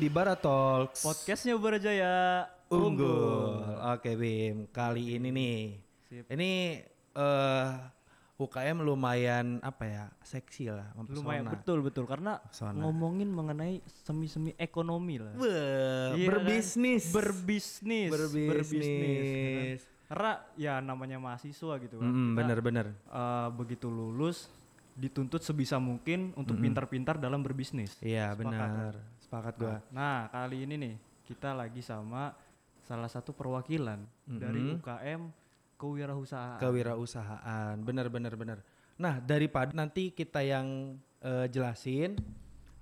di Baratalks Podcastnya Barajaya Unggul. Oke Bim, kali ini nih. Sip. Ini eh UKM lumayan apa ya? Seksi lah, mempesona. Lumayan betul betul karena ngomongin mengenai semi-semi ekonomi lah. Iya berbisnis. kan? Berbisnis. Berbisnis. Karena ya namanya mahasiswa gitu kan. Mm, Kita, bener-bener. eh, begitu lulus dituntut sebisa mungkin untuk pintar-pintar dalam berbisnis. Iya, benar. Sepakat gua. Nah, kali ini nih kita lagi sama salah satu perwakilan dari UKM kewirausahaan. Kewirausahaan. Bener bener bener. Nah, daripada nanti kita yang eh, jelasin,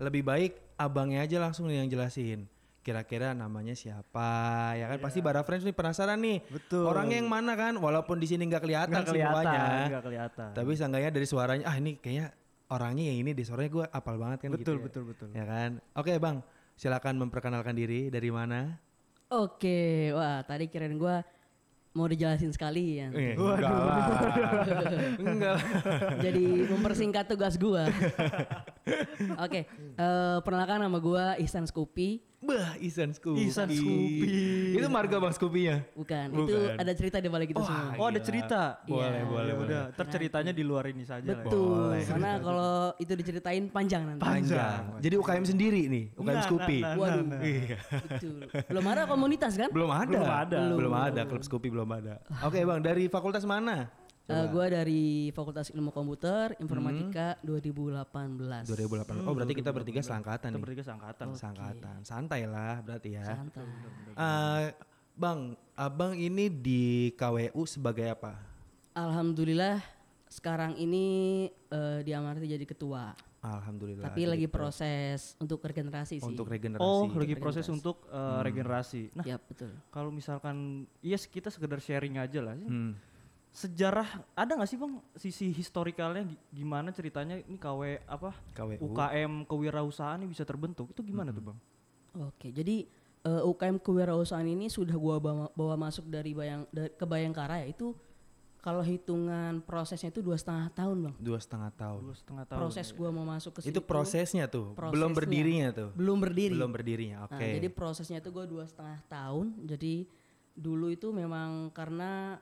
lebih baik abangnya aja langsung yang jelasin. Kira-kira namanya siapa? Ya kan pasti Bara Friends nih penasaran nih. Iya. Betul. Orangnya yang mana kan? Walaupun di sini nggak kelihatan kelihatan, mukanya. nggak kelihatan. Tapi seenggaknya dari suaranya, ah ini kayaknya orangnya yang ini deh. Suaranya gue apal banget kan gitu Betul, ya. betul, betul. Ya kan? Oke bang, silakan memperkenalkan diri dari mana? Oke, wah tadi kirain gua mau dijelasin sekali ya. Eh, enggak lah. enggak lah. Jadi mempersingkat tugas gua. Oke, eh, perkenalkan nama gua Ihsan Skupi. Bah, Isan Scoopy. Ihsan Scoopy. Itu marga Bang Scoopy-nya. Bukan, Bukan. itu ada cerita di balik itu semua. Oh ada cerita. Boleh, Iya. boleh, Ya boleh. udah, ntar ceritanya di luar ini saja lah. ya. Betul, karena kalau itu diceritain panjang nanti. Panjang. Jadi UKM sendiri nih, UKM Nah, Scoopy. nah, nah, Waduh, nah. Iya. betul. Belum ada komunitas kan? Belum ada. Belum ada. Belum ada klub Scoopy belum ada. Oke, Bang, dari fakultas mana? Eh, gua dari Fakultas Ilmu Komputer Informatika 2018. 2008. Oh, berarti kita bertiga seangkatan Kita nih. bertiga seangkatan. Seangkatan. Santai lah berarti ya. Santai. Eh, bang, Abang ini di KWU sebagai apa? Alhamdulillah sekarang ini eh, diamanati jadi ketua. Alhamdulillah. Tapi lagi proses untuk regenerasi sih. untuk regenerasi. Oh, lagi proses untuk uh, regenerasi. Nah, Ya betul. kalau misalkan yes kita sekedar sharing aja lah. Hmm. Sejarah ada nggak sih bang sisi historikalnya gi- gimana ceritanya ini KW apa KWU. UKM kewirausahaan ini bisa terbentuk itu gimana tuh bang? Oke, jadi eh, UKM kewirausahaan ini sudah gua bawa, bawa masuk dari bayang da- ke Bayangkara ya itu kalau hitungan prosesnya itu dua setengah tahun bang. Dua setengah tahun. Dua setengah tahun. Proses gua mau masuk ke situ Itu prosesnya tuh, belum prosesnya. berdirinya tuh. belum berdiri. Belum berdirinya. Oke. Nah, jadi prosesnya itu gue dua setengah tahun. Jadi dulu itu memang karena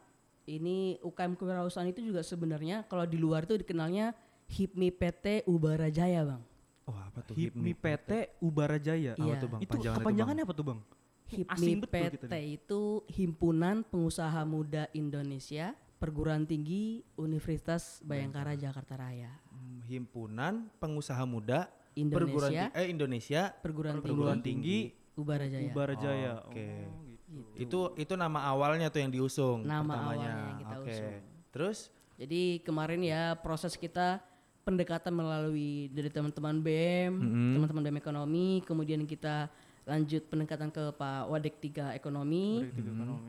ini UKM kewirausahaan itu juga sebenarnya kalau di luar itu dikenalnya HIPMI PT Ubara Jaya bang. Oh, apa tuh? HIPMI PT Ubara Jaya. Iya. tuh, Bang? Itu Panjangannya tuh, kepanjangannya apa tuh bang? HIPMI PT nih. itu Himpunan Pengusaha Muda Indonesia Perguruan Tinggi Universitas Bayangkara Jakarta Raya. Hmm, Himpunan Pengusaha Muda Indonesia. Perguruan eh Indonesia Perguruan, Perguruan Tinggi, Tinggi Ubara Jaya. Ubara Jaya. Oke. Oh, gitu. Itu itu nama awalnya tuh yang diusung Nama pertamanya. awalnya yang kita Oke. usung. Terus Jadi kemarin ya proses kita pendekatan melalui dari teman-teman BEM, teman-teman BEM ekonomi, kemudian kita lanjut pendekatan ke Pak Wadek 3 ekonomi.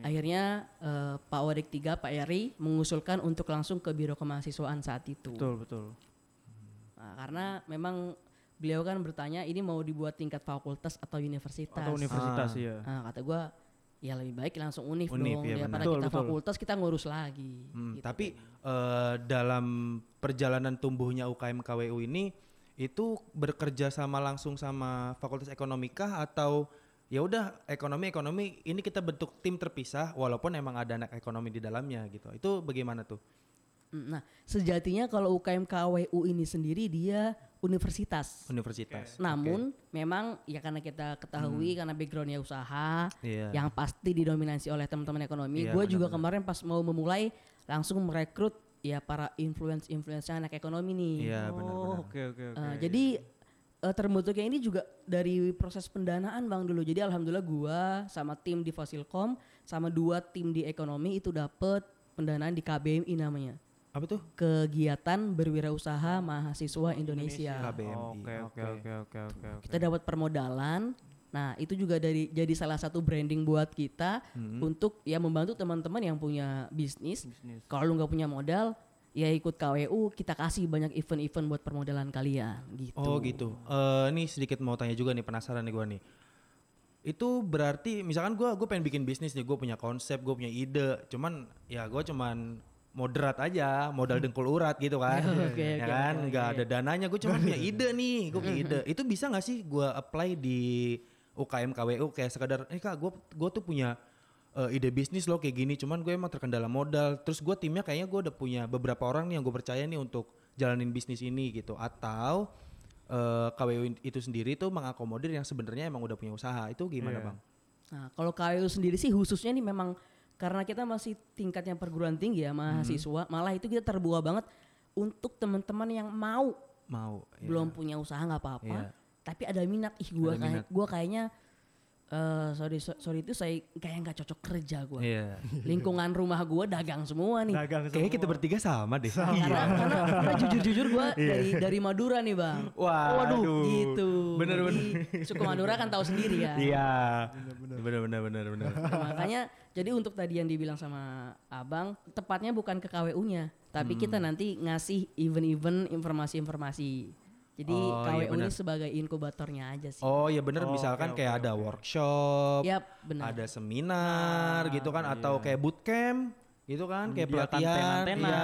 Akhirnya eh, Pak Wadek 3 Pak Eri mengusulkan untuk langsung ke Biro Kemahasiswaan saat itu. Betul betul. Nah, karena memang beliau kan bertanya ini mau dibuat tingkat fakultas atau universitas. Atau universitas ya. Nah, kata gua ya lebih baik langsung univ, Univ, dong ya daripada benar. kita Betul, betul. fakultas kita ngurus lagi. hmm, gitu. tapi eh, dalam perjalanan tumbuhnya UKM KWU ini itu bekerja sama langsung sama Fakultas Ekonomi kah atau ya udah ekonomi ekonomi ini kita bentuk tim terpisah walaupun emang ada anak ekonomi di dalamnya gitu. Itu bagaimana tuh? Mm, Nah, sejatinya kalau UKM KWU ini sendiri dia universitas. Universitas. Namun memang ya karena kita ketahui karena backgroundnya usaha Hmm. Iya. yang pasti didominasi oleh teman-teman ekonomi. Iya, Gue juga kemarin pas mau memulai langsung merekrut ya para influence influence anak ekonomi nih. Iya benar. Oh, oke oke oke. Eh, jadi eh, terbentuknya ini juga dari proses pendanaan bang dulu. Jadi alhamdulillah gua sama tim di Fasilkom sama dua tim di ekonomi itu dapet pendanaan di KBMI namanya. Apa tuh? Kegiatan Berwirausaha Mahasiswa Indonesia. Oke oke oke oke. Kita dapat permodalan. Nah itu juga dari jadi salah satu branding buat kita untuk ya membantu teman-teman yang punya bisnis. Bisnis. Kalau lu nggak punya modal, ya ikut KWU kita kasih banyak event-event buat permodalan kalian gitu. Oh gitu. Eh nih sedikit mau tanya juga nih penasaran nih gua nih. Itu berarti misalkan gua gue pengen bikin bisnis nih, gue punya konsep, gue punya ide, cuman ya gue cuman moderat aja, modal dengkul urat gitu kan, Oke, ya kan, oke, nggak ada dananya, gue cuma punya ide nih, gue punya ide. Itu bisa nggak sih gue apply di UKM KWU kayak sekadar eh kak gue gue tuh punya eh, ide bisnis loh kayak gini cuman gue emang terkendala modal. Terus gue timnya kayaknya gue udah punya beberapa orang nih yang gue percaya nih untuk jalanin bisnis ini gitu. Atau eh, KWU itu sendiri tuh mengakomodir yang sebenarnya emang udah punya usaha. Itu gimana Iya. bang? Nah, kalau KWU sendiri sih khususnya nih memang karena kita masih tingkatnya perguruan tinggi ya mahasiswa, malah itu kita terbuka banget untuk teman-teman yang mau Mau ya. belum punya usaha nggak apa-apa, Iya. tapi ada minat. Ih, gua kayak gua kayaknya eh sorry so- sorry itu saya kayak nggak cocok kerja gua. Iya. Lingkungan rumah gua dagang semua nih. Dagang Kayaknya kita bertiga sama deh. Karena, karena, karena jujur-jujur gue dari dari Madura nih bang. Wah, Waduh, aduh. gitu. Bener, Jadi, Suku Madura kan tahu sendiri ya. Iya. Bener bener bener bener. Nah, makanya jadi untuk tadi yang dibilang sama abang, tepatnya bukan ke KWU-nya, tapi Hmm. kita nanti ngasih event-event informasi-informasi. Jadi Oh, iya KWU ini benar. sebagai inkubatornya aja sih. Oh ya bener Oh, misalkan oke, kayak oke, ada oke. workshop, benar. ada seminar gitu kan atau kayak bootcamp gitu kan kayak Menyediakan pelatihan iya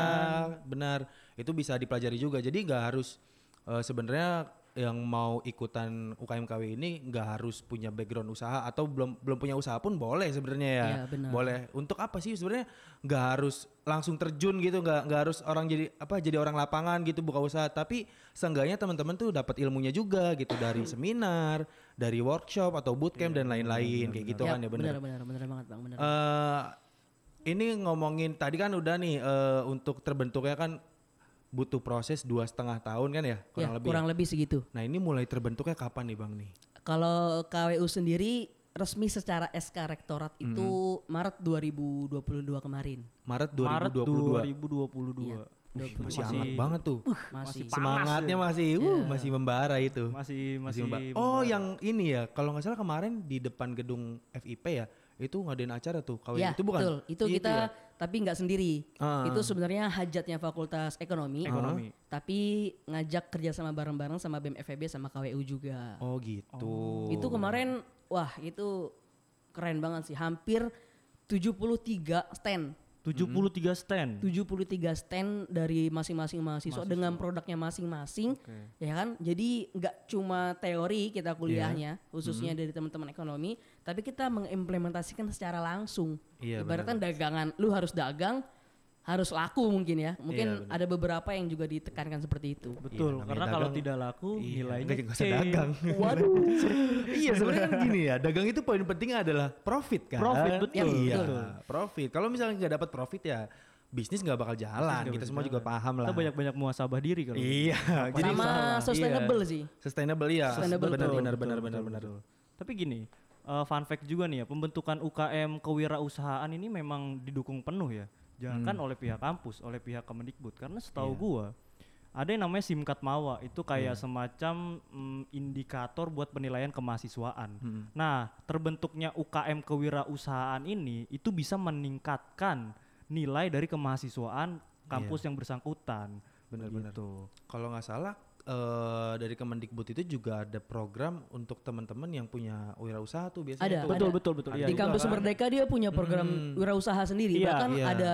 benar itu bisa dipelajari juga jadi nggak harus eh, sebenarnya yang mau ikutan UKM KW ini nggak harus punya background usaha atau belum belum punya usaha pun boleh sebenarnya ya. Iya, benar. boleh. Untuk apa sih sebenarnya? Nggak harus langsung terjun gitu nggak nggak harus orang jadi apa jadi orang lapangan gitu buka usaha. Tapi seenggaknya teman-teman tuh dapat ilmunya juga gitu dari seminar dari workshop atau bootcamp dan lain-lain kayak gitu kan ya benar benar, benar, benar banget bang, benar. Eh, ini ngomongin tadi kan udah nih eh, untuk terbentuknya kan butuh proses dua setengah tahun kan ya ya, kurang lebih. kurang lebih segitu. Nah ini mulai terbentuknya kapan nih bang nih? Kalau KWU sendiri resmi secara SK Rektorat Hmm. itu Maret 2022 kemarin. Maret 2022. Maret 2022. Iya. Wih, masih Masih- hangat banget tuh. Masih. Semangatnya masih, uh, masih membara itu. Masih masih, membara. Oh yang ini ya, kalau nggak salah kemarin di depan gedung FIP ya, itu ngadain acara tuh. KW Ya, itu bukan? betul. Itu Iya, kita ya? tapi nggak sendiri. Ah. Itu sebenarnya hajatnya Fakultas Ekonomi. Ekonomi. Tapi ngajak kerja sama bareng-bareng sama BEM FEB sama KWU juga. Oh gitu. Itu kemarin wah itu keren banget sih. Hampir 73 stand. 73 stand. 73 stand dari masing-masing mahasiswa, dengan produknya masing-masing ya kan? Jadi nggak cuma teori kita kuliahnya khususnya dari teman-teman ekonomi tapi kita mengimplementasikan secara langsung. Iya, ibaratkan dagangan lu harus dagang harus laku mungkin ya. Mungkin Iya, ada beberapa yang juga ditekankan seperti itu. Betul, namanya karena kalau tidak laku Iya, nilainya nggak- nggak usah dagang. waduh. Iya sebenarnya kan gini ya dagang itu poin pentingnya adalah profit kan? Profit, betul, iya betul. profit. Kalau misalnya nggak dapat profit ya bisnis nggak bakal jalan. kita semua juga paham lah. Kita banyak-banyak muasabah diri kalau. iya jadi sama iya. sustainable sih. Sustainable ya Sustainable, benar benar benar benar benar. Tapi gini, eh, fun fact juga nih ya, pembentukan UKM kewirausahaan ini memang didukung penuh ya. Jangan oleh pihak kampus, oleh pihak Kemendikbud. Karena setahu Iya. gua ada yang namanya Simkat Mawa, itu kayak semacam mm, indikator buat penilaian kemahasiswaan. Hmm. Nah, terbentuknya UKM kewirausahaan ini itu bisa meningkatkan nilai dari kemahasiswaan kampus yang bersangkutan. Benar-benar. Gitu. kalau nggak salah eh, dari Kemendikbud itu juga ada program untuk teman-teman yang punya wirausaha tuh biasanya Ada, tuh. Betul, ada. betul, betul. Iya, di kampus. Merdeka dia punya program Hmm. wirausaha sendiri Iya, bahkan iya. ada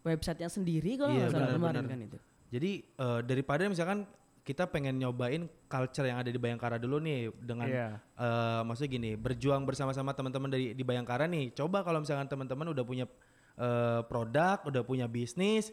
websitenya sendiri kalau Iya, nggak salah kemarin kan itu Jadi eh, daripada misalkan kita pengen nyobain culture yang ada di Bayangkara dulu nih dengan Iya. eh, maksudnya gini berjuang bersama-sama teman-teman dari di Bayangkara nih. Coba kalau misalkan teman-teman udah punya eh, produk, udah punya bisnis,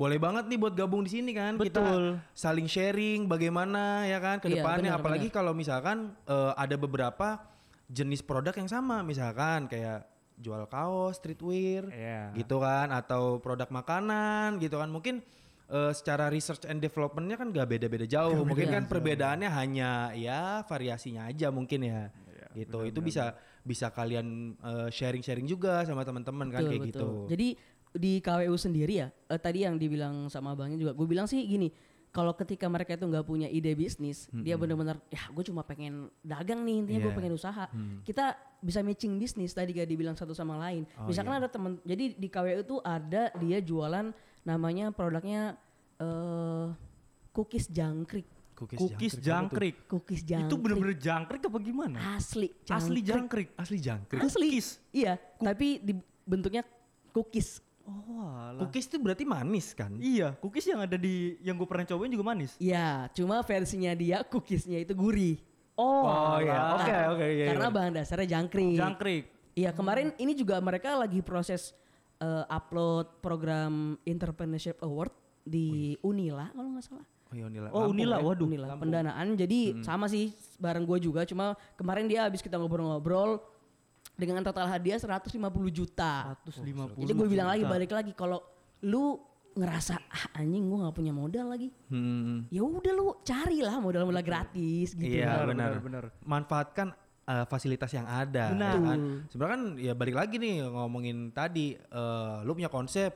boleh banget nih buat gabung di sini kan. Betul. Kita saling sharing bagaimana ya kan ke Iya, depannya. benar, Apalagi kalau misalkan eh, ada beberapa jenis produk yang sama, misalkan kayak jual kaos, streetwear, Iya. gitu kan atau produk makanan gitu kan mungkin eh, secara research and developmentnya kan gak beda-beda jauh mungkin kan perbedaannya hanya ya variasinya aja mungkin ya gitu itu bisa bisa kalian eh, sharing-sharing juga sama teman-teman kan kayak betul. gitu Jadi di KWU sendiri ya, eh, tadi yang dibilang sama abangnya juga, gue bilang sih gini, kalau ketika mereka itu nggak punya ide bisnis, dia benar-benar, ya gue cuma pengen dagang nih, intinya gue Iya. pengen usaha. Kita bisa matching bisnis tadi gak dibilang satu sama lain. Oh, Misalkan iya. ada teman, jadi di KWU itu ada dia jualan namanya produknya eh cookies jangkrik. Cookies tuh? jangkrik. Cookies jangkrik. Itu bener-bener jangkrik apa gimana? asli. Asli jangkrik. asli jangkrik Asli. Cookies. Iya, tapi di bentuknya cookies. Oh, alah. cookies itu berarti manis kan Iya, cookies yang ada di yang gue pernah cobain juga manis. Iya, cuma versinya dia cookiesnya itu gurih. Oh, Oh, iya. Oke, oke, iya, Karena iya. bahan dasarnya jangkrik. Jangkrik. Iya kemarin ini juga mereka lagi proses eh, upload program entrepreneurship award di Unila kalau nggak salah. Oh, iya, Unila. Oh, Lampung Unila, ya? waduh. Unila pendanaan. Jadi sama sih bareng gue juga. Cuma kemarin dia habis kita ngobrol-ngobrol dengan total hadiah 150 juta. 150. Jadi gue bilang lagi juta. balik lagi kalau lu ngerasa ah, anjing gue nggak punya modal lagi. Hmm. Ya udah lu carilah modal-modal gratis gitu. Iya Benar, benar. Manfaatkan uh, fasilitas yang ada. Benar. ya kan? Sebenarnya kan ya balik lagi nih ngomongin tadi, eh, lu punya konsep,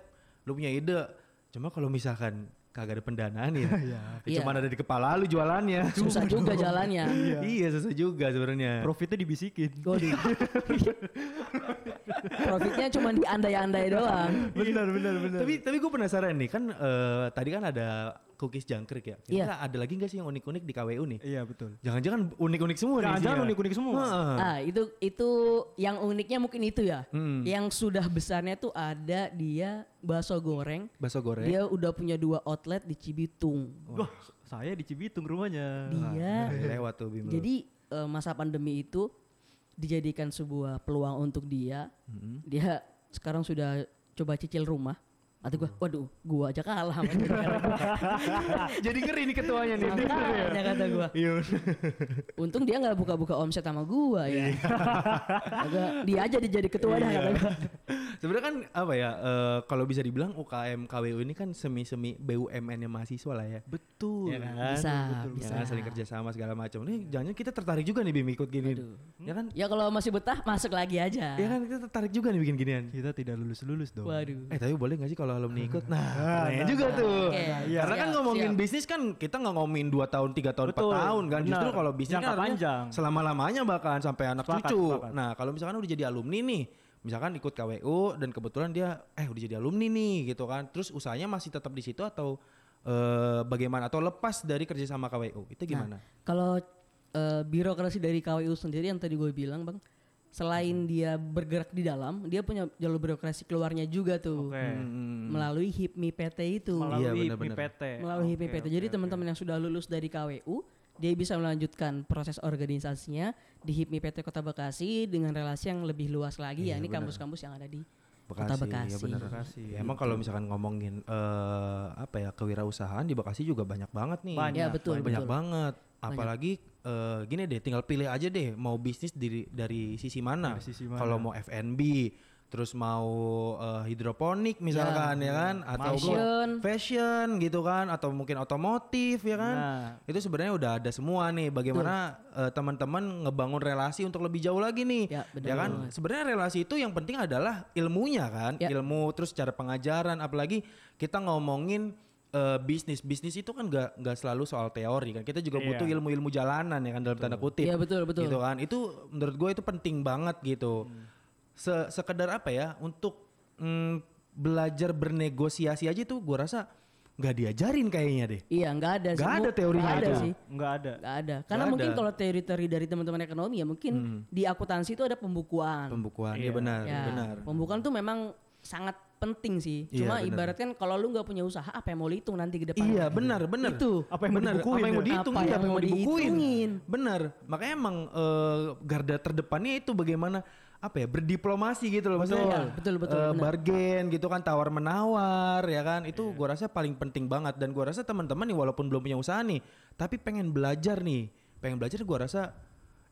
lu punya ide. Cuma kalau misalkan kagak ada pendanaan ya, ya Iya. cuma ada di kepala lu jualannya. Susah juga jalannya. iya susah juga sebenarnya. Profitnya dibisikin. Waduh. Profitnya cuma di andai-andai doang. benar, benar, benar. Tapi tapi gue penasaran nih kan eh, tadi kan ada cookies jangkrik ya. Iya. Kira ada lagi nggak sih yang unik-unik di KWU nih? Iya, betul. Jangan-jangan unik-unik semua nih. Jangan-jangan unik-unik semua. Heeh. Ah, itu itu yang uniknya mungkin itu ya. Hmm. Yang sudah besarnya tuh ada dia bakso goreng. Bakso goreng. Dia udah punya dua outlet di Cibitung. Wah, saya di Cibitung rumahnya. Dia lewat tuh Bim. lu. jadi eh, masa pandemi itu dijadikan sebuah peluang untuk dia. Hmm. Dia sekarang sudah coba cicil rumah. Atau gua, waduh, gua aja kalah. Jadi ngeri nih ketuanya nih. Makanya kata gua. Iya. Untung dia nggak buka-buka omset sama gua ya. Agak dia aja dijadi ketua dah kata. Sebenarnya kan apa ya eh, kalau bisa dibilang UKM KWU ini kan semi-semi BUMN-nya mahasiswa lah ya. Betul. Ya kan? Bisa, Ya bisa. kan, saling kerja sama segala macam. Nih jangan kita tertarik juga nih Bim ikut gini. Aduh. Ya kan? Ya kalau masih betah masuk lagi aja. Ya kan kita tertarik juga nih bikin ginian. Kita tidak lulus-lulus dong. Waduh. Eh tapi boleh gak sih kalau alumni ikut? Nah, keren juga tuh. Oke, Karena kan siap, ngomongin siap. bisnis kan kita nggak ngomongin 2 tahun, 3 tahun, 4 Betul, tahun kan. Justru benar. kalau bisnis Jangka kan panjang. selama-lamanya bahkan sampai anak Sepakat, cucu. sepakat. Nah, kalau misalkan udah jadi alumni nih, misalkan ikut KWU dan kebetulan dia eh udah jadi alumni nih gitu kan. Terus usahanya masih tetap di situ atau eh, bagaimana atau lepas dari kerja sama KWU? Itu gimana? Kalau eh, birokrasi dari KWU sendiri yang tadi gue bilang bang, selain dia bergerak di dalam, dia punya jalur birokrasi keluarnya juga tuh Oke. Hmm. melalui HIPMI PT itu. Melalui Iya, benar-benar. PT. melalui HIPMI Oke, PT. Jadi oke. teman-teman yang sudah lulus dari KWU, dia bisa melanjutkan proses organisasinya di HIPMI PT Kota Bekasi dengan relasi yang lebih luas lagi ya. Ini kampus-kampus yang ada di Kota Bekasi. ya benar. Bekasi, Ya, emang kalau misalkan ngomongin eh, apa ya kewirausahaan di Bekasi juga banyak banget nih. Banyak, Ya betul, banyak betul. banget. Apalagi eh, gini deh, tinggal pilih aja deh mau bisnis dari dari sisi mana. Dari sisi mana. Kalau mau F&B, terus mau eh, hidroponik misalkan ya, kan, atau Fashion. fashion gitu kan, atau mungkin otomotif ya kan. Nah. Itu sebenarnya udah ada semua nih. Bagaimana eh, teman-teman ngebangun relasi untuk lebih jauh lagi nih. Ya, benar ya kan, sebenarnya relasi itu yang penting adalah ilmunya kan, Ya. ilmu terus cara pengajaran. Apalagi kita ngomongin eh, bisnis, bisnis itu kan gak, nggak selalu soal teori kan. Kita juga Iya. butuh ilmu-ilmu jalanan ya kan dalam tanda kutip. Iya betul betul. Gitu kan. Itu menurut gue itu penting banget gitu. Hmm. Se- sekedar apa ya untuk mm, belajar bernegosiasi aja tuh gue rasa nggak diajarin kayaknya deh. Iya nggak ada. Nggak ada teorinya Nggak ada itu. sih. Enggak ada. Nggak ada. Karena Nggak mungkin kalau teori-teori dari teman-teman ekonomi ya mungkin di akuntansi itu ada pembukuan. Pembukuan, Iya. ya benar, ya, benar. Pembukuan tuh memang sangat penting sih. Iya, Cuma benar. ibaratkan kalau lu nggak punya usaha apa yang mau lu hitung nanti ke depan. Iya benar benar. Itu. Apa yang mau benar. Apa yang mau ya? dihitung? Apa iya, yang mau dibukuin? dihitungin. Benar. Makanya emang eh, garda terdepannya itu bagaimana apa ya berdiplomasi gitu loh maksudnya. Betul, betul, betul, eh, benar. bargain gitu kan tawar menawar ya kan itu Iya. gua rasa paling penting banget dan gua rasa teman-teman nih walaupun belum punya usaha nih tapi pengen belajar nih pengen belajar gua rasa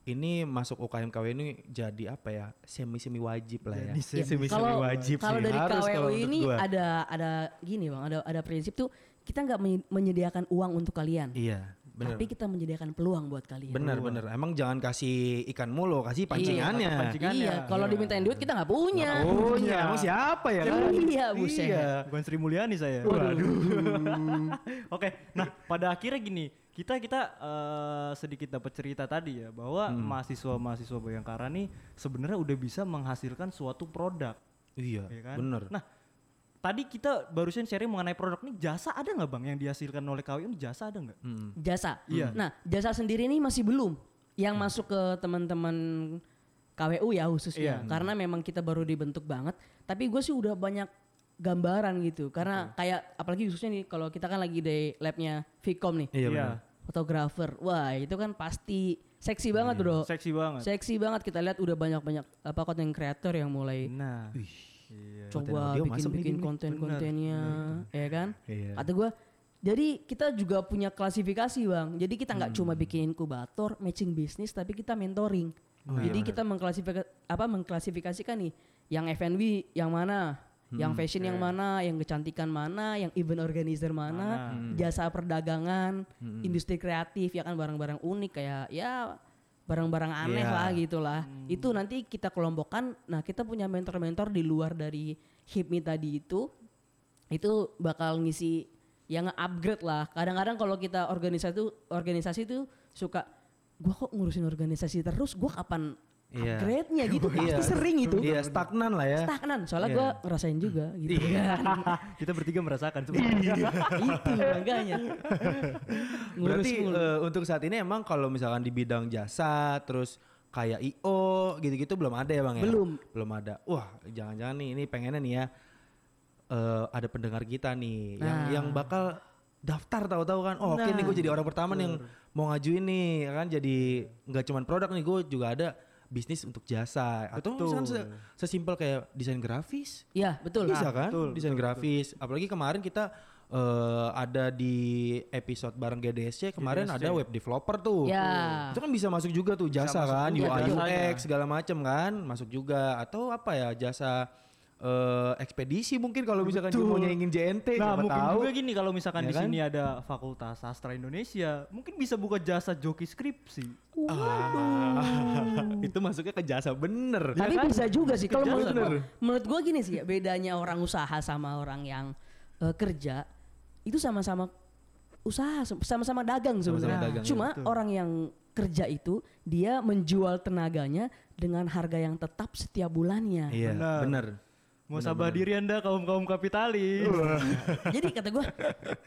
ini masuk UKM KW ini jadi apa ya semi semi wajib lah ya. Jadi Iya, Semi semi kalau wajib kalau sih. dari Harus KWU ini gua. ada ada gini bang, ada ada prinsip tuh kita nggak menye- menyediakan uang untuk kalian, Iya benar. tapi kita menyediakan peluang buat kalian. Benar benar. Emang jangan kasih ikan mulu, kasih pancingannya. pancingannya. Iya, kalau dimintain duit kita nggak punya. Oh iya, emang siapa ya kan? Iya, buset. Iya. Bukan Sri Mulyani saya. Oke, nah pada akhirnya gini, kita kita eh, sedikit dapat cerita tadi ya bahwa mahasiswa-mahasiswa Bayangkara nih sebenarnya udah bisa menghasilkan suatu produk, Iya, ya kan? benar. Nah, tadi kita barusan sharing mengenai produk nih jasa ada nggak bang yang dihasilkan oleh KWU ini jasa ada nggak? Hmm. Jasa. Iya. Nah, jasa sendiri ini masih belum yang masuk ke teman-teman KWU ya khususnya. Iya. Karena memang kita baru dibentuk banget. Tapi gue sih udah banyak gambaran gitu. Karena kayak apalagi khususnya nih kalau kita kan lagi di labnya Vcom nih. Iya Iya. fotografer. Wah, itu kan pasti seksi banget, Bro. Seksi banget. Seksi banget kita lihat udah banyak-banyak apa konten kreator yang mulai Nah. coba masuk nih, bikin-bikin konten-kontennya, ya kan? Iya. Kata gua jadi kita juga punya klasifikasi bang. Jadi kita nggak Hmm. cuma bikin inkubator, matching bisnis, tapi kita mentoring. Oh, Jadi iya. kita mengklasifikasi apa mengklasifikasikan nih, yang F&B yang mana, Hmm, yang fashion yang mana, yang kecantikan mana, yang event organizer mana, Mana. jasa perdagangan, Hmm. industri kreatif ya kan barang-barang unik kayak ya barang-barang aneh Iya. lah gitulah. Itu nanti kita kelompokkan. Nah kita punya mentor-mentor di luar dari HIPMI tadi itu, itu bakal ngisi yang upgrade lah. Kadang-kadang kalau kita organisasi itu organisasi itu suka gua kok ngurusin organisasi terus, gua kapan Iya. upgrade-nya gitu. Iya. Pasti sering itu. Iya, stagnan lah ya. Stagnan. Soalnya Iya. gua ngerasain juga gitu. Kita bertiga merasakan sebenarnya. itu makanya. Berarti eh, untuk saat ini emang kalau misalkan di bidang jasa terus kayak IO gitu-gitu belum ada ya Bang ya? Belum. Belum ada. Wah, jangan-jangan nih ini pengennya nih ya eh, ada pendengar kita nih yang Nah. yang bakal daftar tahu-tahu kan. Oh, oke nih gue jadi orang pertama nih yang mau ngajuin nih ya kan jadi nggak cuman produk nih gue juga ada bisnis untuk jasa. Atau misalkan se- sesimpel kayak desain grafis. Iya, betul. bisa Nah, kan? Betul, desain grafis. Apalagi kemarin kita eh, ada di episode bareng GDSC kemarin ada web developer tuh. Ya. itu kan bisa masuk juga tuh jasa kan? juga UI. UX segala macem kan? Masuk juga. Atau apa ya jasa eh, ekspedisi mungkin kalau misalkan mau ingin JNT Nah, siapa mungkin tahu juga gini kalau misalkan Ya di kan? sini ada Fakultas Sastra Indonesia, mungkin bisa buka jasa joki skripsi. Ah, itu masuknya ke jasa bener Tapi bisa juga sih kalau menurut Bener. gua, menurut gua gini sih ya bedanya orang usaha sama orang yang eh, kerja itu sama-sama usaha sama-sama dagang sebenarnya. dagang, Cuma orang yang kerja itu dia menjual tenaganya dengan harga yang tetap setiap bulannya. iya Benar. Bener Mau sabah diri Anda kaum-kaum kapitalis. Jadi kata gua,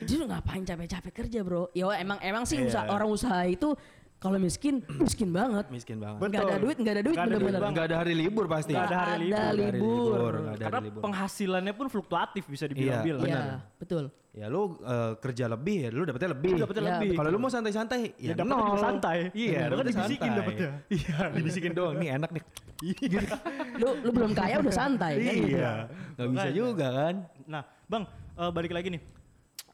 justru ngapain capek-capek kerja bro? Ya emang emang sih Iya. usaha, orang usaha itu kalau miskin miskin banget. miskin banget duit, nggak ada duit Nggak ada duit, bener-bener. Nggak ada hari libur pasti Nggak ada hari libur. ada libur. nggak ada Karena hari libur. penghasilannya pun fluktuatif bisa dibilang-bilang. Iya, Iya, betul. ya lu eh, kerja lebih ya lu dapetnya lebih Dapetnya Ya, lebih. kalau lu mau santai-santai Ya, ya, dapetnya nol santai. iya Bener. Kan dapetnya dibisikin dapetnya. iya dibisikin doang nih enak nih Lu lu belum kaya udah santai kan gitu. iya nggak bisa Makanya. juga kan Nah, Bang, eh, balik lagi nih.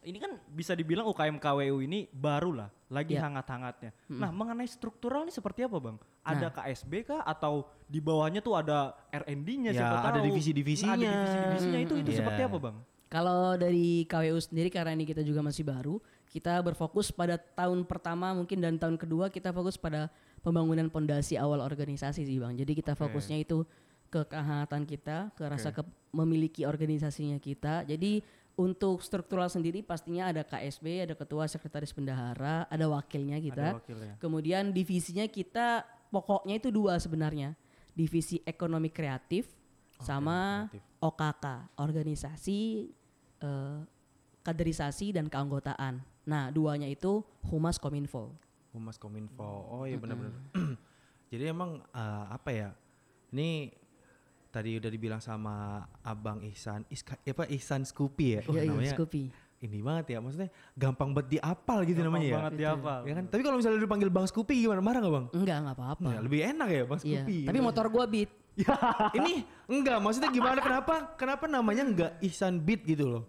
Ini kan bisa dibilang UKM KWU ini baru lah, lagi Ya. hangat-hangatnya. Nah, mengenai struktural ini seperti apa, Bang? Ada Nah. KSB kah atau di bawahnya tuh ada R&D-nya Ya, siapa ada tahu? divisi-divisinya. Nah, ada divisi-divisinya itu itu Iya. seperti apa, Bang? Kalau dari KWU sendiri karena ini kita juga masih baru, kita berfokus pada tahun pertama mungkin dan tahun kedua kita fokus pada pembangunan pondasi awal organisasi sih Bang. Jadi kita fokusnya itu ke kehangatan kita, ke rasa ke memiliki organisasinya kita. Jadi untuk struktural sendiri pastinya ada KSB, ada ketua sekretaris bendahara, ada wakilnya kita. Ada wakilnya. Kemudian divisinya kita pokoknya itu dua sebenarnya. Divisi ekonomi kreatif sama OKK, organisasi eh, kaderisasi dan keanggotaan. Nah, duanya itu Humas Kominfo. Humas Kominfo oh iya benar-benar jadi emang eh, apa ya ini tadi udah dibilang sama abang Ihsan Iska, apa Ihsan Scoopy ya? Ya, iya, namanya Scoopy. ini banget ya maksudnya gampang banget diapal gitu Gampang namanya ya? banget dihafal. ya kan? Tapi kalau misalnya dipanggil bang Scoopy gimana? Marah nggak bang? Enggak, enggak apa-apa. Ya, lebih enak ya bang Iya, Scoopy. Tapi motor gua beat. ini enggak maksudnya gimana? Kenapa kenapa namanya enggak Ihsan Beat gitu loh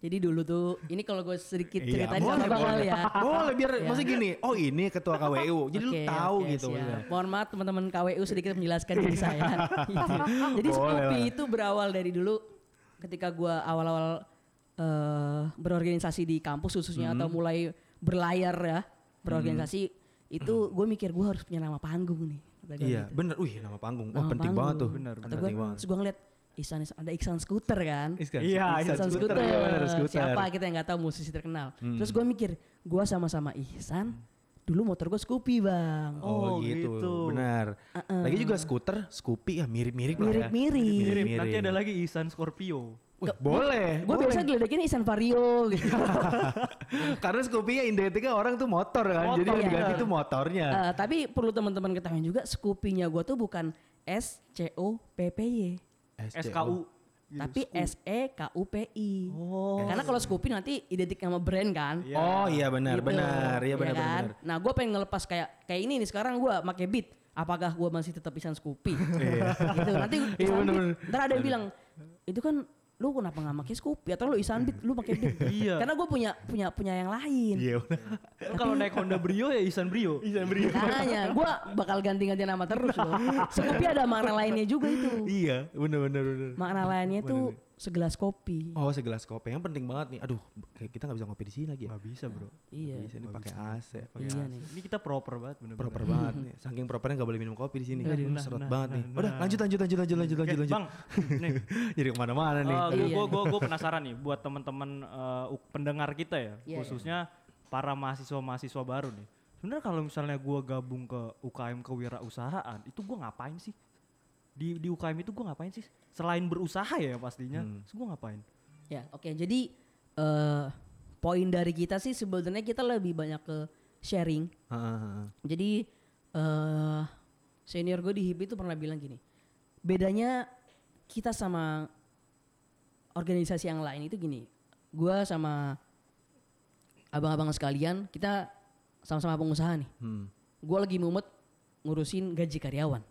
Jadi dulu tuh ini kalau gue sedikit Iya, ceritain boleh, boleh. Ya. boleh biar Iya. maksudnya gini oh ini ketua KWU jadi lu Oke, tahu oke, gitu siap. Mohon maaf teman-teman KWU sedikit menjelaskan diri saya. Gitu. Jadi Scoopy itu berawal dari dulu ketika gua awal-awal eh, berorganisasi di kampus khususnya atau Hmm. mulai berlayar ya berorganisasi itu gue mikir gue harus punya nama panggung nih. iya gitu. bener wih nama panggung wah Nama penting panggung. banget tuh Bener, bener gue, banget terus gue ngeliat Ihsan, ada Iksan Scooter kan. Ihsan- Iya, Ihsan Ihsan Scooter, Scooter. Scooter. Siapa kita yang nggak tahu musisi terkenal. Hmm. Terus gue mikir, gue sama-sama Ihsan. Dulu motor gue Scoopy bang. Oh, Oh, gitu. gitu. benar. Lagi juga skuter, Scoopy ya mirip-mirip lah ya. Mirip-mirip. Mirip. Mirip. Nanti ada lagi Ihsan Scorpio. Wih, boleh. Gue biasa geledekin Ihsan Vario gitu. Karena Scoopy ya identiknya orang tuh motor kan. Jadi Motor, yang iya. diganti tuh motornya. Eh, tapi perlu teman-teman ketahui juga Scoopy-nya gue tuh bukan S C O P P Y. SKU. tapi S E K U P I. Oh. Karena kalau Scoopy nanti identik sama brand kan. Iya. Oh iya benar Gitu. benar iya Ya benar kan? benar. Nah, gue pengen ngelepas kayak kayak ini nih sekarang gue pakai beat. Apakah gue masih tetap Isan Scoopy? gitu. Nanti Iya. Beat, ntar ada yang bilang itu kan lu kenapa nggak pakai Scoopy atau lu Isan Beat lu pakai beat? Iya. Karena gue punya punya punya yang lain. Iya udah. Lu kalau naik Honda Brio ya Isan Brio. Iya beri. Makanya gue bakal ganti-ganti nama terus loh. Scoopy ada makna lainnya juga itu. Iya benar benar benar. Makna lainnya tuh segelas kopi. Oh segelas kopi yang penting banget nih. Aduh kayak kita nggak bisa ngopi di sini lagi ya. Gak bisa bro. Iya. Bisa nih pakai AC. pakai Iya AC. nih. Ini kita proper banget bener-bener. Proper banget nih. Saking propernya nggak boleh minum kopi di sini. Nah, nah, Seret nah, banget nah, nih. nah, Udah nah. lanjut lanjut lanjut lanjut lanjut lanjut lanjut. Bang, nih. Jadi ke mana-mana nih. Uh, gue gue gue penasaran nih buat teman-teman uh, u- pendengar kita ya, Iya, khususnya para mahasiswa-mahasiswa baru nih. Sebenarnya kalau misalnya gue gabung ke UKM kewirausahaan, itu gue ngapain sih? Di di UKM itu gue ngapain sih? Selain berusaha ya pastinya, Hmm. gue ngapain? Ya, oke. Jadi eh poin dari kita sih sebenarnya kita lebih banyak ke sharing. Heeh, heeh. Jadi eh senior gue di HIP itu pernah bilang gini. Bedanya kita sama organisasi yang lain itu gini. Gua sama abang-abang sekalian, kita sama-sama pengusaha nih. Hmm. Gue lagi mumet ngurusin gaji karyawan.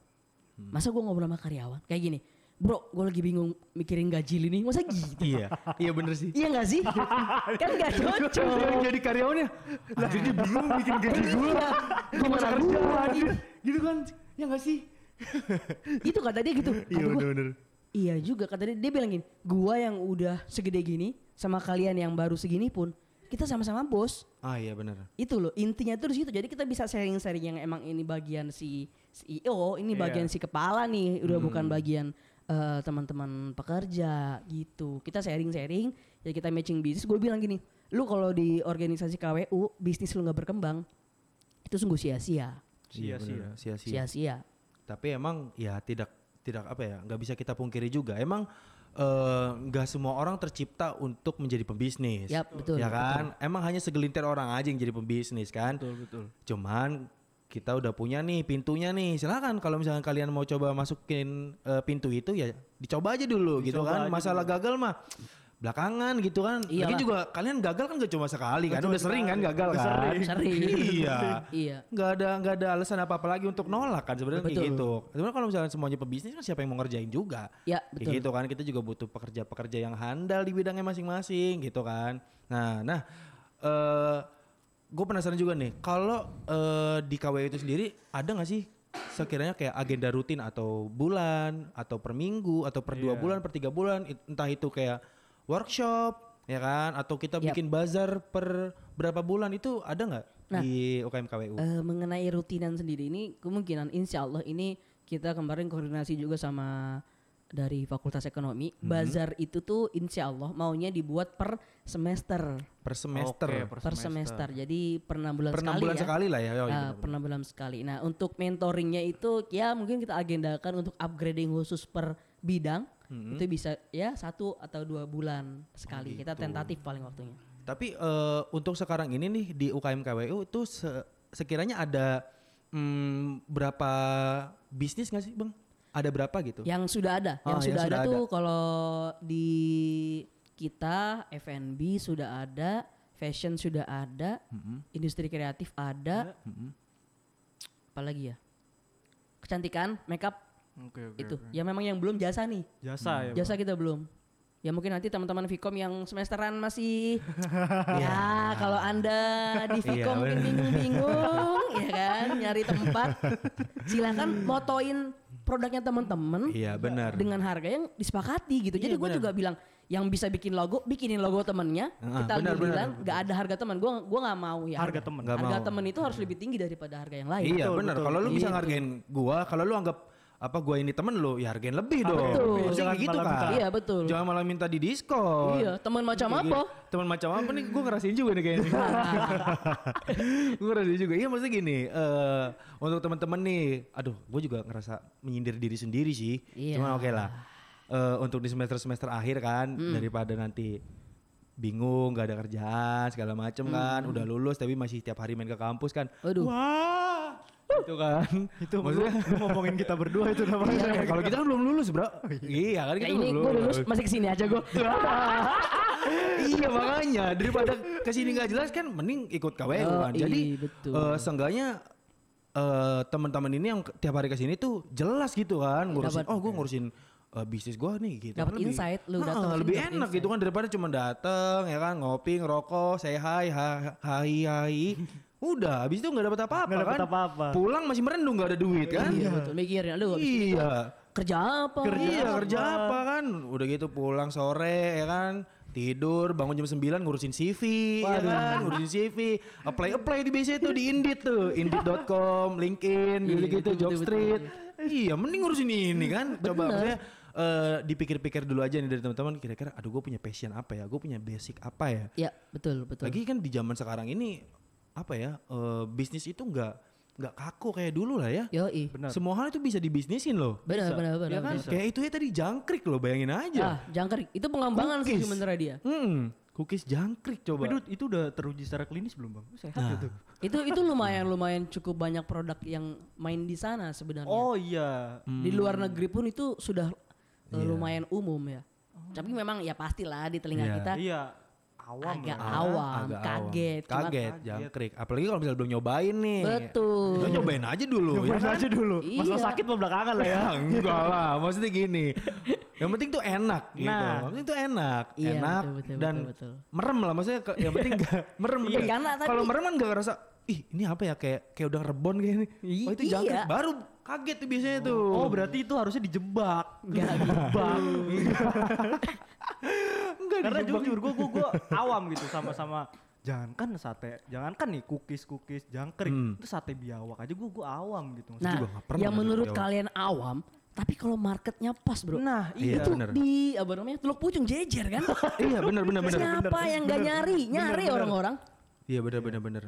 Masa gue ngobrol sama karyawan kayak gini. Bro, gue lagi bingung mikirin gaji lu nih. Masa gitu? Iya, iya bener sih. Iya gak sih? kan gak cocok. jadi karyawannya, lah jadi bingung bikin gaji gue. Iya, gimana gua? gitu, gitu kan? Ya nggak sih? Itu kata dia gitu. Iya Kata gua, bener-bener. Iya juga kata dia, dia bilang gini, gua yang udah segede gini sama kalian yang baru segini pun kita sama-sama bos. Ah iya bener. Itu loh intinya tuh di situ. Jadi kita bisa sharing-sharing yang emang ini bagian si CEO, ini Iya. bagian si kepala nih, udah bukan bagian eh, teman-teman pekerja gitu. Kita sharing-sharing, ya kita matching bisnis. Gue bilang gini, lu kalau di organisasi KWU bisnis lu nggak berkembang, itu sungguh sia-sia. Iya, Sia-sia. bener. Sia-sia. Sia-sia. Tapi emang ya tidak tidak apa ya nggak bisa kita pungkiri juga. Emang eh, nggak semua orang tercipta untuk menjadi pembisnis. Yap, betul, Ya kan? Emang hanya segelintir orang aja yang jadi pembisnis kan. Betul betul. Cuman kita udah punya nih pintunya nih. Silakan kalau misalnya kalian mau coba masukin eh, pintu itu ya dicoba aja dulu gitu Dicoba kan. aja Masalah gagal mah belakangan gitu kan. Lagi Iyalah. juga kalian gagal kan gak cuma sekali kan. cuma Udah sering kan gagal kan. sering. Sering. iya. Iya. nggak ada nggak ada alasan apa apa lagi untuk nolak kan sebenarnya kayak gitu. Sebenarnya kalau misalnya semuanya pebisnis kan siapa yang mau ngerjain juga. Ya, Kayak betul. gitu kan kita juga butuh pekerja-pekerja yang handal di bidangnya masing-masing gitu kan. Nah, nah eh gue penasaran juga nih kalau eh, di KW itu sendiri ada nggak sih sekiranya kayak agenda rutin atau bulan atau per minggu atau per dua Iya. bulan per tiga bulan entah itu kayak workshop ya kan atau kita Yap. bikin bazar per berapa bulan itu ada nggak Nah, di UKM KWU? Eh, mengenai rutinan sendiri ini kemungkinan insya Allah ini kita kemarin koordinasi juga sama dari Fakultas Ekonomi. Hmm. Bazar itu tuh insya Allah maunya dibuat per semester. per semester. Oke, Per semester. Jadi per enam bulan per enam sekali bulan ya. sekali lah ya. Oh, iya Nah, benar, per enam bulan sekali. Nah untuk mentoringnya itu ya mungkin kita agendakan untuk upgrading khusus per bidang. Hmm. Itu bisa ya satu atau dua bulan sekali. Oh, Kita gitu. tentatif paling waktunya. Tapi eh, untuk sekarang ini nih di UKM KWU itu se- sekiranya ada mm, berapa bisnis nggak sih bang? Ada berapa gitu? Yang sudah ada, Oh, yang yang sudah sudah ada ada. tuh kalau di kita F&B sudah ada, fashion sudah ada, industri kreatif ada, Mm-mm. apalagi ya? Kecantikan, makeup Oke oke. itu. oke. Ya memang yang belum jasa nih. Jasa ya. Jasa kita belum. Ya mungkin nanti teman-teman Vkom yang semesteran masih ya kalau Anda di Iya, Vkom mungkin bingung-bingung ya kan nyari tempat silahkan motoin produknya teman-teman Iya benar. dengan harga yang disepakati gitu. Jadi Iya, gue benar. juga bilang yang bisa bikin logo, bikinin logo temennya. Ah, kita benar, bilang nggak ada harga teman. Gue gua nggak mau ya. Harga. Nggak harga mau. temen itu harus lebih tinggi daripada harga yang lain. Iya Betul, benar. Kalau lu bisa Gitu. ngargain gua, kalau lu anggap apa gua ini temen lu, ya hargain lebih dong. Betul. Harusnya Jangan gitu kan. minta- Iya betul. Jangan malah minta di diskon. Iya, teman macam Kayak apa? gitu. Teman macam apa nih? Gue ngerasain juga nih kayaknya. gue ngerasain juga. Iya maksudnya gini. eh untuk teman-teman nih, aduh, gue juga ngerasa menyindir diri sendiri sih. Iya. Cuma oke lah. Eh untuk di semester semester akhir kan, Hmm. daripada nanti bingung, gak ada kerjaan segala macem kan, udah lulus tapi masih tiap hari main ke kampus kan. Hmm. Waduh. Wah, itu kan. Itu maksudnya lu ngomongin kita berdua itu namanya. kalau kita kan belum lulus, Bro. iya kan Ya kita ini belum gue lulus masih ke sini aja gue. iya makanya daripada ke sini nggak jelas kan mending ikut KWU Oh, kan. Jadi iya, betul. eh, seenggaknya eh, teman-teman ini yang tiap hari ke sini tuh jelas gitu kan ngurusin. Dapat- oh gue ngurusin eh, bisnis gue nih gitu. Dapat Kan lebih- insight, lu Ah, datang ke sini lebih enak gitu kan daripada cuma dateng ya kan ngopi ngerokok say hi ha- hai hai. Udah, habis itu nggak dapat apa-apa Nggak dapet kan. apa-apa. Pulang masih merendung nggak ada duit kan. Iya betul. Mikirin itu Iya. kerja apa? iya kerja apa? kan? Udah gitu pulang sore ya kan? Tidur bangun jam 9 ngurusin CV ya kan? Ngurusin CV apply apply di biasa tuh di Indeed tuh. Indeed.com LinkedIn Iya, gitu gitu betul, Jobstreet iya mending ngurusin ini kan? Coba maksudnya eh, dipikir-pikir dulu aja nih dari teman-teman kira-kira aduh gue punya passion apa ya? Gue punya basic apa ya? Ya betul betul. lagi kan di zaman sekarang ini apa ya eh, bisnis itu nggak nggak kaku kayak dulu lah ya Yoi. Benar. semua hal itu bisa dibisnisin loh Benar benar benar. Ya kan? benar. Kayak itu ya tadi jangkrik loh bayangin aja. Ah, jangkrik. Itu pengembangan sih Cookies. sebenarnya dia. Hmm, cookies jangkrik Tapi coba. Dut, itu udah teruji secara klinis belum bang? Sehat Nah. gitu. Itu itu lumayan lumayan cukup banyak produk yang main di sana sebenarnya. Oh iya. Di luar negeri pun itu sudah uh, Iya. lumayan umum ya. Tapi memang ya pastilah di telinga Iya. kita Iya. Awam agak lah. awam, Agak kaget. awam. Kaget, jangkrik. Apalagi kalau misalnya belum nyobain nih. Betul. Lo nyobain aja dulu. ya Nyobain kan? aja dulu. Masalah Iya. sakit mah belakangan lah ya. Ya enggak lah, maksudnya gini. Yang penting tuh enak gitu. Nah. Yang penting tuh enak, Iya, enak betul, betul, dan betul, betul. merem lah maksudnya ke- yang penting gak merem. Iya, karena tadi- Kalau merem kan gak ngerasa ih ini apa ya kayak kayak udah rebon kayak ini. I- Oh itu iya. jangkrik baru kaget tuh biasanya tuh. Oh berarti itu harusnya dijebak. Enggak gitu. Dijebak. enggak Karena dijebak. jujur gue gue awam gitu sama-sama. Jangankan sate, jangankan nih cookies cookies jangkrik, Hmm. itu sate biawak aja gue gue awam gitu. Nah, juga pernah yang menurut jawab. kalian awam, tapi kalau marketnya pas bro. Nah, Iya, itu bener. di apa namanya teluk pucung jejer kan? iya benar benar benar. Siapa yang nggak nyari? Nyari orang-orang. Iya benar benar benar.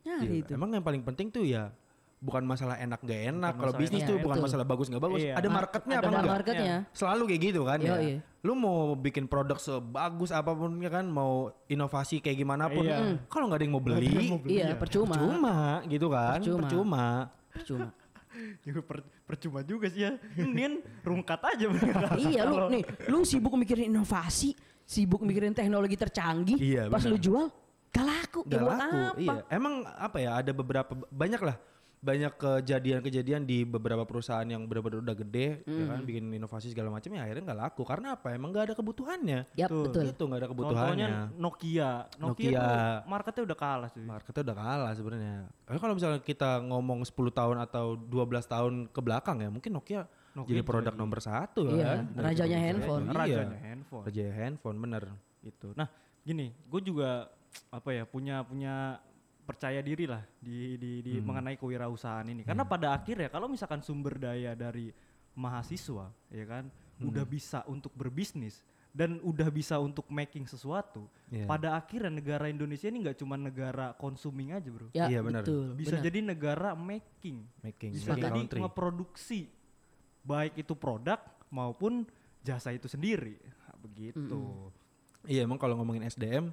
Nyari Iya, itu. Emang yang paling penting tuh ya bukan masalah enak gak enak. Kalau bisnis tuh Iya, bukan betul. masalah bagus nggak bagus. Iya. Ada marketnya Ada apa enggak? marketnya. Selalu kayak gitu kan ya. Yoi. Lu mau bikin produk sebagus apa pun ya kan, mau inovasi kayak gimana pun. Iya. hmm, Kalau nggak ada yang mau beli, Iya, percuma. percuma gitu kan. Percuma. Percuma. Percuma. juga per- percuma juga sih ya. Mendingan rungkat aja iya lu nih, lu sibuk mikirin inovasi, sibuk mikirin teknologi tercanggih. Iya, Pas lu jual, gak laku. Ya Gak laku. apa? Iya. Emang apa ya? Ada beberapa banyak lah banyak kejadian-kejadian di beberapa perusahaan yang benar-benar udah gede ya Hmm. kan bikin inovasi segala macam ya akhirnya nggak laku karena apa emang nggak ada kebutuhannya Yap, Betul. betul. itu nggak ada Contohnya kebutuhannya Nokia. Nokia, Nokia. tuh marketnya udah kalah sih. marketnya udah kalah sebenarnya tapi kalau misalnya kita ngomong 10 tahun atau 12 tahun ke belakang ya mungkin Nokia, Nokia jadi produk jadi. nomor satu Iya, kan Dari rajanya handphone. iya. Rajanya handphone. raja handphone bener itu. Nah, gini, gue juga apa ya punya punya percaya diri lah di di, di mengenai kewirausahaan ini. Karena pada akhirnya kalau misalkan sumber daya dari mahasiswa, ya kan, udah bisa untuk berbisnis dan udah bisa untuk making sesuatu. Iya. Pada akhirnya negara Indonesia ini nggak cuma negara consuming aja, bro. Ya, Iya, benar. Bisa benar. jadi negara making. making Bisa making jadi country ngeproduksi baik itu produk maupun jasa itu sendiri. Nah, Begitu. iya emang kalau ngomongin SDM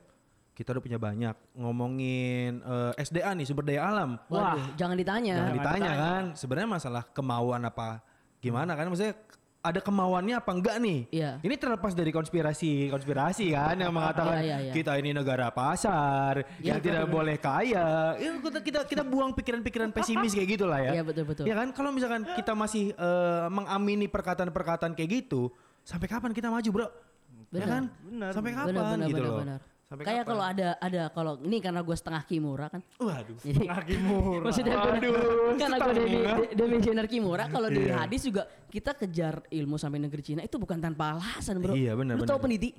kita udah punya banyak ngomongin eh, SDA nih sumber daya alam Waduh, jangan ditanya. Jangan ditanya kan, sebenarnya masalah kemauan apa gimana kan maksudnya ada kemauannya apa enggak nih? Iya. Ini terlepas dari konspirasi konspirasi kan yang mengatakan Iya, iya, iya. kita ini negara pasar Iya, yang tidak betul. boleh kaya. Ya, kita kita kita buang pikiran-pikiran pesimis kayak gitu lah ya. Iya, betul, betul. Ya kan kalau misalkan kita masih eh, mengamini perkataan-perkataan kayak gitu, sampai kapan kita maju, Bro? Ya Benar. kan? Benar, Sampai kapan benar, benar, gitu benar, loh. benar. Sampai Kayak kalau ada ada kalau ini karena gue setengah kimura kan. Waduh. Jadi Lagi murah. maksudnya gue karena gue dari demisioner kimura kalau di Iya. hadis juga kita kejar ilmu sampai negeri Cina itu bukan tanpa alasan bro. Iya, benar, Lu tahu peniti?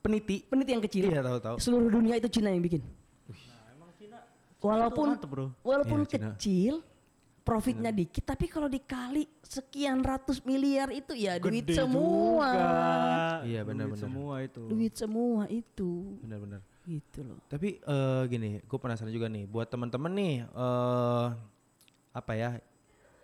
Peniti. Peniti yang kecil. Iya, tahu-tahu. Seluruh dunia itu Cina yang bikin. Walaupun mantep, bro. walaupun Iya, Cina. Profitnya dikit tapi kalau dikali sekian ratus miliar itu ya duit Gede semua. juga. Iya, Duit benar-benar. Semua itu. Duit semua itu. Benar-benar. Gitu loh. Tapi eh, gini, gue penasaran juga nih, buat teman-teman nih, eh apa ya,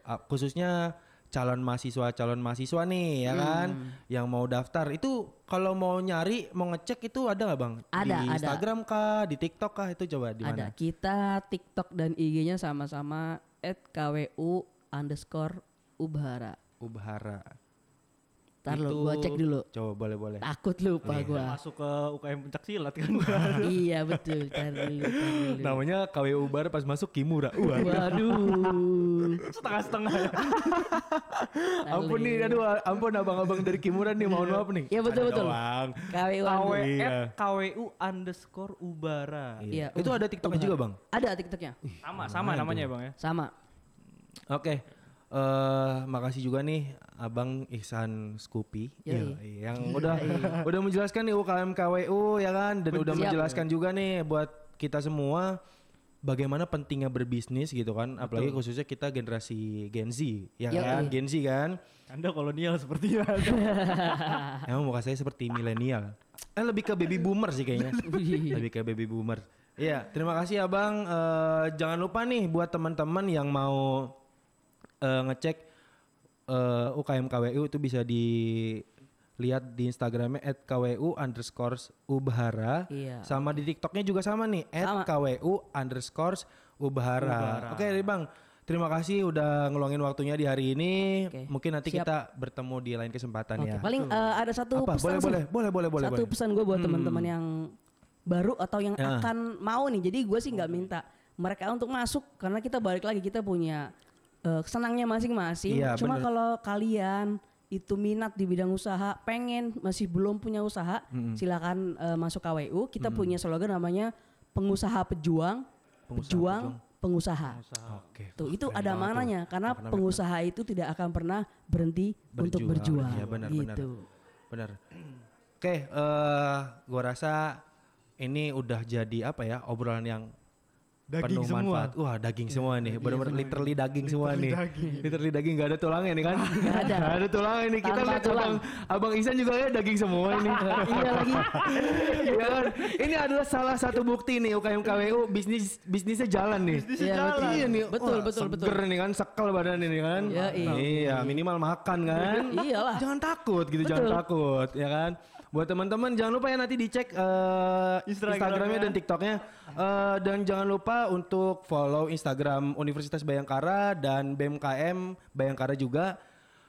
ah, khususnya calon mahasiswa, calon mahasiswa nih, ya kan, yang mau daftar itu kalau mau nyari, mau ngecek itu ada nggak bang? Ada, di ada. Instagram kah, di TikTok kah itu coba di Ada mana? kita TikTok dan IG-nya sama-sama at KWU underscore Ubhara. Ubhara. Ntar lu gua cek dulu. Coba boleh boleh. Takut lupa gua. Masuk ke UKM pencak silat kan. iya betul. Tar dulu, dulu. Namanya KWU Ubhara pas masuk Kimura. Waduh. Setengah-setengah ya. ampun nih, aduh ampun abang-abang dari Kimura nih, mohon maaf nih. Iya, betul, betul. doang. KWU. KW Iya. KWU underscore Ubara. Iya. Itu ada TikToknya juga bang? Ada TikToknya. Sama sama namanya ya bang ya. Sama. Oke. eh makasih juga nih Abang Ihsan Scoopy. Iya, yang udah udah menjelaskan nih UKM KWU ya kan dan udah Siap. menjelaskan juga nih buat kita semua bagaimana pentingnya berbisnis gitu kan apalagi khususnya kita generasi Gen Z ya Yoi. kan? Gen Z kan? Anda kolonial sepertinya. emang muka saya seperti milenial. Eh lebih ke baby boomer sih kayaknya. Lebih. Ke baby boomer. Iya, terima kasih Abang. Eh, jangan lupa nih buat teman-teman yang mau eh, ngecek eh, UKM KWU itu bisa dilihat di Instagramnya @kwu underscore ubhara. Iya. Sama di TikToknya juga sama nih Sama. @kwu underscore ubhara. Oke, dari Bang. Terima kasih udah ngeluangin waktunya di hari ini. Oke, Mungkin nanti siap. kita bertemu di lain kesempatan Oke, ya. paling eh, ada satu Apa? pesan Boleh, sih. boleh, boleh, boleh, boleh, Satu boleh. Hmm. pesan gue buat teman-teman yang baru atau yang Ya. akan mau nih. Jadi gue sih nggak minta mereka untuk masuk karena kita balik lagi kita punya eh, senangnya masing-masing. Iya, Cuma kalau kalian itu minat di bidang usaha, pengen masih belum punya usaha, silakan eh, masuk KWU. Kita punya slogan namanya pengusaha pejuang, pejuang, pengusaha. Oke. Tuh, itu keren ada banget tuh. mananya karena pengusaha itu tidak akan pernah berhenti untuk Berjuang. berjuang. Iya, benar, benar. gitu. Benar. Oke, eh gua rasa ini udah jadi apa ya obrolan yang Daging penuh semua. manfaat. Wah, daging semua nih. Benar-benar literally daging semua nih. Literally daging gak ada tulangnya nih kan? Nggak ada. Ada tulangnya nih. Kita Tanpa lihat tulang. abang, abang Ihsan juga ya daging semua ini. iya lagi. Iya kan? Ini adalah salah satu bukti nih UKM KWU bisnis bisnisnya jalan nih. Iya, betul. Iya nih. Betul, Wah, betul, betul. seger nih kan, sekel badan ini kan. Iya, iya. Iya, minimal makan kan. Iyalah. Jangan takut gitu, jangan Betul. takut, ya kan. Buat teman-teman jangan lupa ya nanti dicek eh, Instagramnya. Instagramnya dan TikToknya Eh, dan jangan lupa untuk follow Instagram Universitas Bayangkara dan BMKM Bayangkara juga.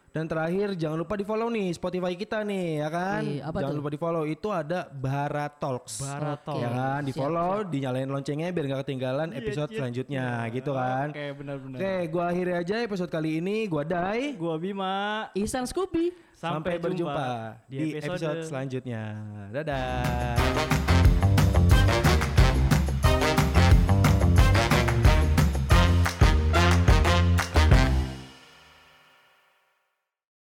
Dan terakhir jangan lupa di follow nih Spotify kita nih ya kan. Apa jangan tuh? lupa di follow itu ada Bara Talks. Bara. Talks. Ya kan, di Siap, follow, dinyalain loncengnya biar nggak ketinggalan Iya, episode iya, selanjutnya iya. gitu kan. Oke, benar-benar. Oke, gua akhiri aja episode kali ini. Gua Dai. Gua Bima. Ihsan Scoopy. Sampai, berjumpa di episode selanjutnya. Dadah.